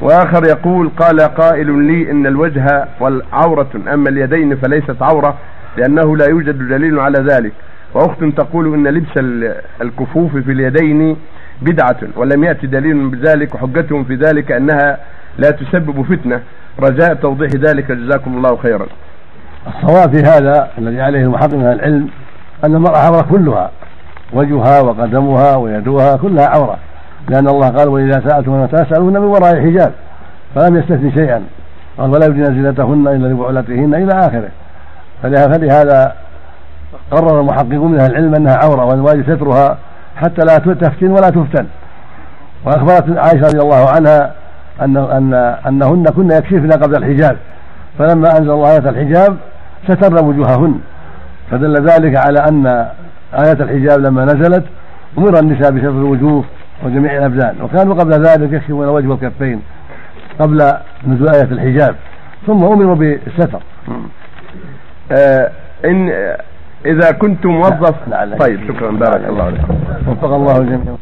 وآخر يقول قال قائل لي إن الوجه والعورة أما اليدين فليست عورة لأنه لا يوجد دليل على ذلك وأخت تقول إن لبس الكفوف في اليدين بدعة ولم يأتي دليل بذلك وحجتهم في ذلك أنها لا تسبب فتنة رجاء توضيح ذلك جزاكم الله خيرا. الصواب في هذا الذي عليه المحقق من العلم أن المرأة عورة كلها وجهها وقدمها ويدها كلها عورة. لأن الله قال وإذا سألتم ما تسألون من وراء حجاب فلم يستثني شيئا. قال ولا يبدين زينتهن إلا لبعولتهن إلى آخره. فلهذا قرر المحققون من أهل العلم أنها عورة والواجب سترها حتى لا تفتن ولا تفتن. وأخبرت عائشة رضي الله عنها أن أن أنهن كن يكشفن قبل الحجاب. فلما أنزل الله آية الحجاب ستر وجوههن. فدل ذلك على أن آية الحجاب لما نزلت أمر النساء بستر الوجوه وجميع الأبدان. وكانوا قبل ذلك يكشفون الوجه والكفين قبل نزول آية الحجاب. ثم أمروا بالستر. آه إن إذا كنت موظف طيب شكرا بارك الله فيك وفق الله الجميع.